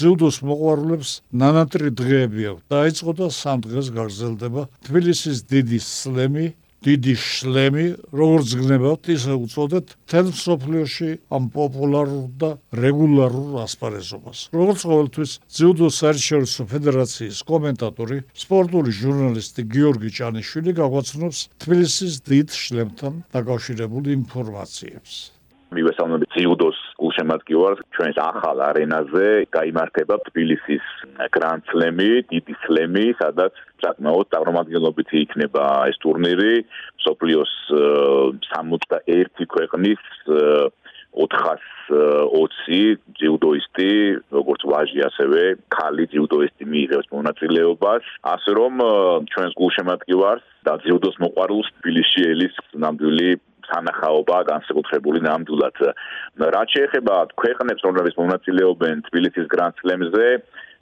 ძიუდოს მოყვარულებს ნანატრი დღეები აქვს. დაიწყო და სამ დღეს გაგრძელდება თბილისის დიდი სლემი დიდი შლემი, როგორც გნებავთ, ისე უწოდეთ თელ სოფლიოში ამ პოპულარულ და რეგულარულ ასპარეზობას. როგორც ყოველთვის, ძიუდო საერთაშორისო ფედერაციის კომენტატორი, სპორტული ჟურნალისტი გიორგი ჭანიშვილი გაგვაცნობს თბილისის დიდ შლემთან დაკავშირებულ ინფორმაციებს. მივესალმებით ძიუდოს გულშემატკივარს ჩვენს ახალ არენაზე გამართება თბილისის გრანდ სლემი, დიდი სლემი, სადაც საკმაოდ წარმომადგენლობითი იქნება ეს ტურნირი, სოფლიოს 61 ქვეყნის 420 ჯიუდოისტი, როგორც ვაჟი, ასევე ქალი ჯიუდოისტი მიიღებს მონაწილეობას, ასე რომ ჩვენს გულშემატკივარს და ჯიუდოს მოყვარულს თბილისში ელის ნამდვილი სანახაობა განსაკუთრებული ნამდვილად. რაც შეეხება ქვეყნებს, რომლებიც მონაწილეობენ თბილისის გრანდ სლემზე,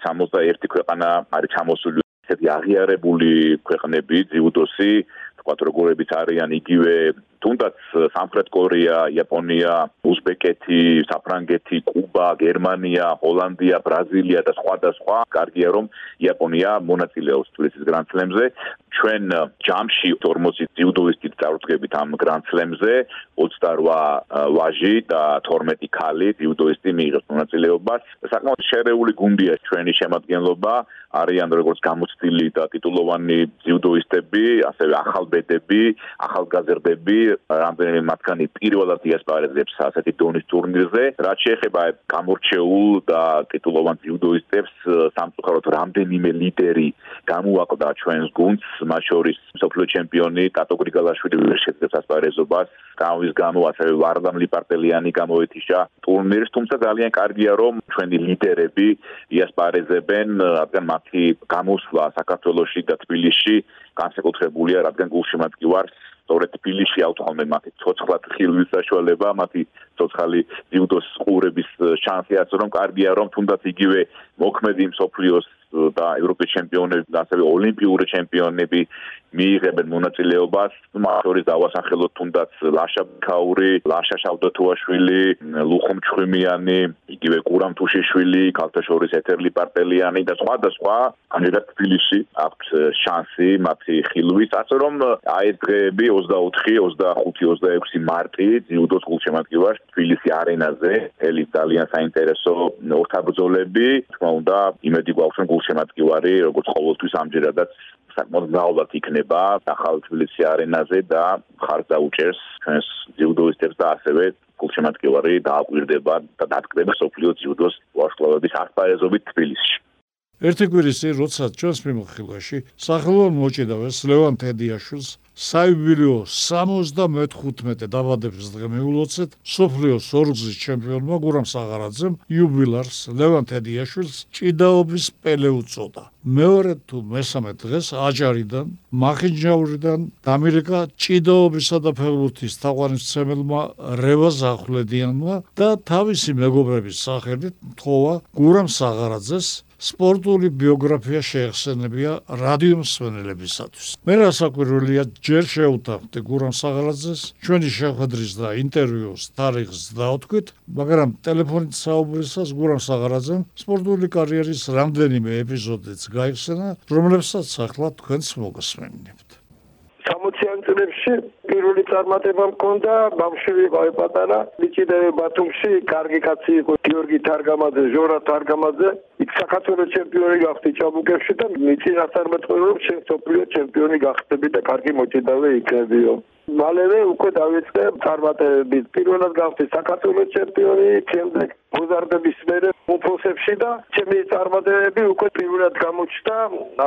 61 ქვეყანა არის ჩამოსული ესეთი აღიარებული ქვეყნები ძიუდოსი, თქვა როგორებიც არიან იგივე თუნდაც სამხრეთ კორეა, იაპონია, უზბეკეთი, საფრანგეთი, კუბა, გერმანია, ჰოლანდია, ბრაზილია და სხვა და სხვა. კარგია რომ იაპონია მონაწილეობს თბილისის გრანდ სლემზე. ჩვენ ჯამში 40 ძიუდოისტი წარუდგებით ამ გრანდ სლემზე, 28 ვაჟი და 12 ქალი ძიუდოისტი მიიღებს მონაწილეობას. საკმაოდ შერეული გუნდია ჩვენი შემადგენლობა, არიან როგორც გამოცდილი და ტიტულოვანი ძიუდოისტები, ასევე ახალბედები, ახალგაზრდები, რამდენიმე მათგანი პირველად იასპარეზებს ასეთი დონის ტურნირზე. რაც შეეხება გამორჩეულ და ტიტულოვან ძიუდოისტებს, სამწუხაროდ რამდენიმე ლიდერი გამოაკვდა ჩვენს გუნდს, მათ შორის სოფლიო ჩემპიონი ტატო გრიგალაშვილი შეძლებს ასპარეზობას. გამის გამო ასევე ვარდამ ლიპარტელიანი გამოეთიშა ტურნირს, თუმცა ძალიან კარგია რომ ჩვენი ლიდერები იასპარეზებენ, რადგან მათი გამოსვლა საქართველოსში და თბილისში განსაკუთრებულია, რადგან გულში მათ კი ვარ სწორედ თბილისში ავთვალმე მათი ცოცხლად ხილვის საშუალება, მათი ცოცხალი ჯიუდოს ყურების შანსი ასე რომ კარგია რომ თუნდაც იგივე მოქმედი მსოფლიოს და ევროპის ჩემპიონები და ასევე ოლიმპიური ჩემპიონები მიიღებენ მონაწილეობას. მათ შორის დავასახელოთ თუნდაც ლაშა ქაური, ლაშა შავდათუაშვილი, ლუხომ ჩხიმიანი, იგივე კურამ თუშიშვილი, ქალთაშორის ეთერლი პარტელიანი და სხვა და სხვა. ამჟამად თბილისში აქვს შანსი მათი ხილვის, ასე რომ აი ეს დღეები 24, 25, 26 მარტი ძიუდოს გულშემატკივარს თბილისი არენაზე, ელი ძალიან საინტერესო ორთაბრძოლები, თქმა უნდა, იმედი გვაქვს რომ გულშემატკივარი როგორც ყოველთვის ამჯერადაც საკმაოდ მრავლად იქნება ახალ თბილისი არენაზე და ხარს დაუჭერს ჩვენს ჯიუდოისტებს და ასევე გულშემატკივარი დააკვირდება და დატკდება სოფლიო ჯიუდოს ვარსკვლავების ასპარეზობით თბილისში. ერთი კვირის წინ როცა ჩვენს მიმოხილვაში სახელოვან მოჭიდავეს ლევან თედიაშვილს საიუბილეო 75 დაბადების დღე მიულოცეთ სოფლიოს ორგზის ჩემპიონმა გურამ საღარაძემ იუბილარს ლევან თედიაშვილს ჭიდაობის პელე უწოდა. მეორე თუ მესამე დღეს აჯარიდან, მახინჯაურიდან ამერიკა ჭიდაობისა და ფეხბურთის თაყვანისმცემელმა რევა ზახვლედიანმა და თავისი მეგობრების სახელით თხოვა გურამ საღარაძეს სპორტული ბიოგრაფია შეეხსენებია რადიო მსმენელებისათვის. მე რასაკვირველია ჯერ შეუტახდი გურამ საღალაძეს ჩვენი შეხვედრის და ინტერვიუს თარიღს დაუთქვით, მაგრამ ტელეფონით საუბრისას გურამ საღალაძემ სპორტული კარიერის რამდენიმე ეპიზოდიც გაიხსენა, რომლებსაც ახლა თქვენს მოგესმენთ. 60-იან წლებში პირველი წარმატება მქონდა, ბავშვი ვიყავი პატარა, მიჭიდე ბათუმში, კარგი კაცი იყო გიორგი თარგამაძე, ჟორა თარგამაძე, იქ საქართველოს ჩემპიონი გახდი ჩაბუკებში და მიწინასწარ მეტყვი რომ შენ სოფლიო ჩემპიონი გახდები და კარგი მოჭიდავე იქნებიო. მალევე უკვე დავიწყე წარმატებები. პირველად გახდი საქართველოს ჩემპიონი, შემდეგ გოზარდების მერე უფროსებში და ჩემი წარმატებები უკვე პირველად გამოჩნდა.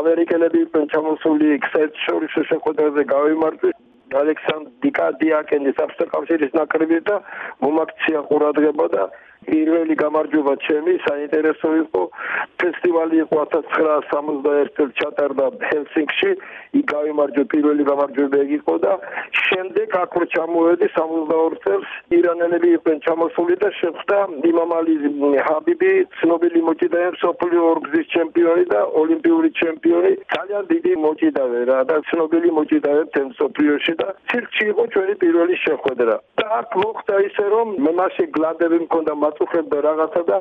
ამერიკელები იყვნენ ჩამოსული ქსეთ შორის შეხვედრაზე გავიმარჯვე. ალექსანდრ დიკადიაკენის აფსტოკავშირის ნაკრები და მომაქცია ყურადღება და პირველი გამარჯვება ჩემი საინტერესო იყო. ფესტივალი იყო 1961 წელს ჩატარდა ჰელსინკში. იქ გამარჯვე პირველი გამარჯვება იყო და შემდეგ აქ ჩამოვედი 62 წელს ირანელები იყვნენ ჩამოსული და შეხვდა იმამალი ჰაბიბი ცნობილი მოჭიდავე სოფლიო ორგზის ჩემპიონი და ოლიმპიური ჩემპიონი. ძალიან დიდი მოჭიდავე რა და ცნობილი მოჭიდავე თემ სოფლიოში და ცირკში იყო ჩვენი პირველი შეხვედრა. და აქ მოხდა ისე რომ მე მასე გლადები მქონდა აწუხებდა რაღაცა და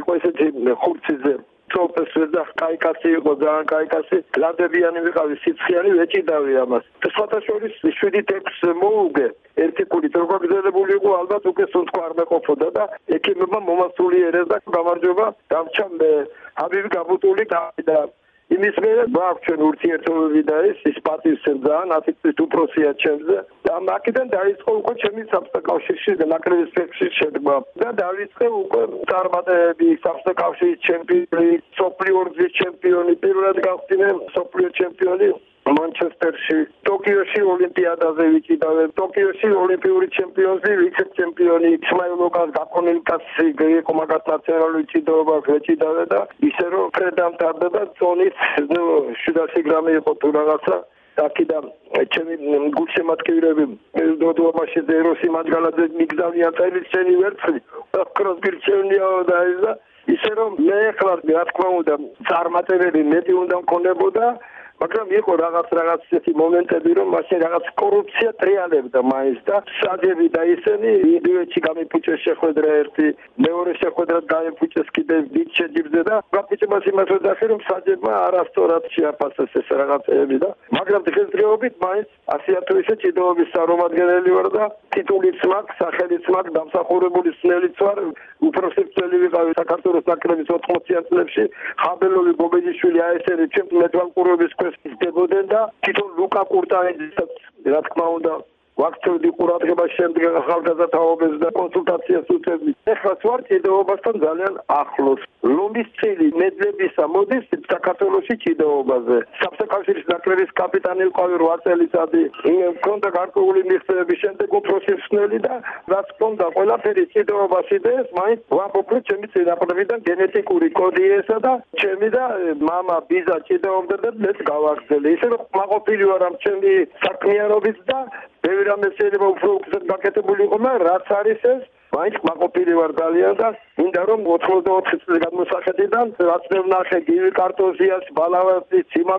იყო ესეთი ხურციზე პროფესორი და კაი კაცი იყო ძალიან კაი კაცი ლადებიანი ვიყავი სიცხიანი ვეჭიდავი ამას. სხვათა შორის 7-6 მოუგე. ერთი კულით როგორ გზელებული იყო ალბათ უკვე სუნთქვა არ მეყოფოდა და ექიმებმა მომასულიერეს და გამარჯობა დამჩა მე აბივი გაბუტული და იმის მერე მაქვს ჩვენ ურთიერთობები და ეს ის პატივს ძალიან აფიქსით უპროსია ჩემზე. და მაკედან დაიწყო უკვე ჩემი საბჭოთა კავშირში და ნაკრების ფეხში შედგმა და დაიწყე უკვე წარმატებები საბჭოთა კავშირის ჩემპიონი სოფლიორგის ჩემპიონი პირველად გავხდინე სოფლიო ჩემპიონი მანჩესტერში, ტოკიოში ოლიმპიადაზე ვიჭიდავე, ტოკიოში ოლიმპიური ჩემპიონი, ვიცე-ჩემპიონი, ისმაილოვკას გაკონილკასი, გეკო მაგათ ნაციონალური ჭიდაობა ვიჭიდავე და ისე რომ ფრედამტარდება წონით, ნუ 700 გრამი იყო თუ რაღაცა. აქედან ჩემი გულშემატკივრები დოდომაში ზეროსი მაჯგალაძე მიგზავიან წელი წელი ვერცხლი კროსგირჩენია და ისე რომ მე ახლა რა თქმა უნდა წარმატებები მეტი უნდა მქონებოდა მაგრამ იყო რაღაც რაღაც ესეთი მომენტები რომ მაშინ რაღაც კორუფცია ტრიალებდა მაინც და საჯები და ისინი იდივეში გამიფუჭეს შეხვედრა ერთი მეორე შეხვედრა გამიფუჭეს კიდე დიდ შეჯიბრზე და გაფუჭებას იმას რომ დახე რომ საჯებმა არასწორად შეაფასეს ეს რაღაცები და მაგრამ დღესდღეობით მაინც ასია თუ ისე ჭიდაობის წარმომადგენელი ვარ და ტიტულიც მაქვს სახელიც მაქვს დამსახურებული სნელიც ვარ უფროსი წელი ვიყავი საქართველოს ნაკრების 80-იან წლებში ხაბელოვი გობეჯიშვილი აესერი ჩემს მეტვალყურეობის ქვეშ ისდებოდნენ და თვითონ ლუკა კურტაიძესაც რა თქმა უნდა ვაქცევდი ყურადღებას შემდეგ ახალგაზრდაობებს და კონსულტაციას უწევდი. ეხლა ვარ ჭიდაობასთან ძალიან ახლოს. ლომის წილი მედლებისა მოდის საქართველოსი ჭიდაობაზე. საფსაკავშირის ნაკრების კაპიტანი ვიყავი 8 წელიწადი. მქონდა გარკვეული მიღწევები შემდეგ უპროფესიონალი და რაც მქონდა ყველაფერი ჭიდაობაში და ეს მაინც ვამბობ ჩემი წინაპრებიდან გენეტიკური კოდი ესა და ჩემი და мама ბიზა ჭიდაობდა და მეც გავაგზავნე. ისე რომ მაყოფილი ვარ ამ ჩემი საქმიანობით და ბევრი რამე შეიძლება უფრო უკეთ გაკეთებული იყო, მაგრამ რაც არის ეს, მაინც მაყოფილი ვარ ძალიან და მინდა რომ 84 წლის განმოსახედიდან რაც მე ვნახე გივი კარტოზიას, ბალავასის, ციმა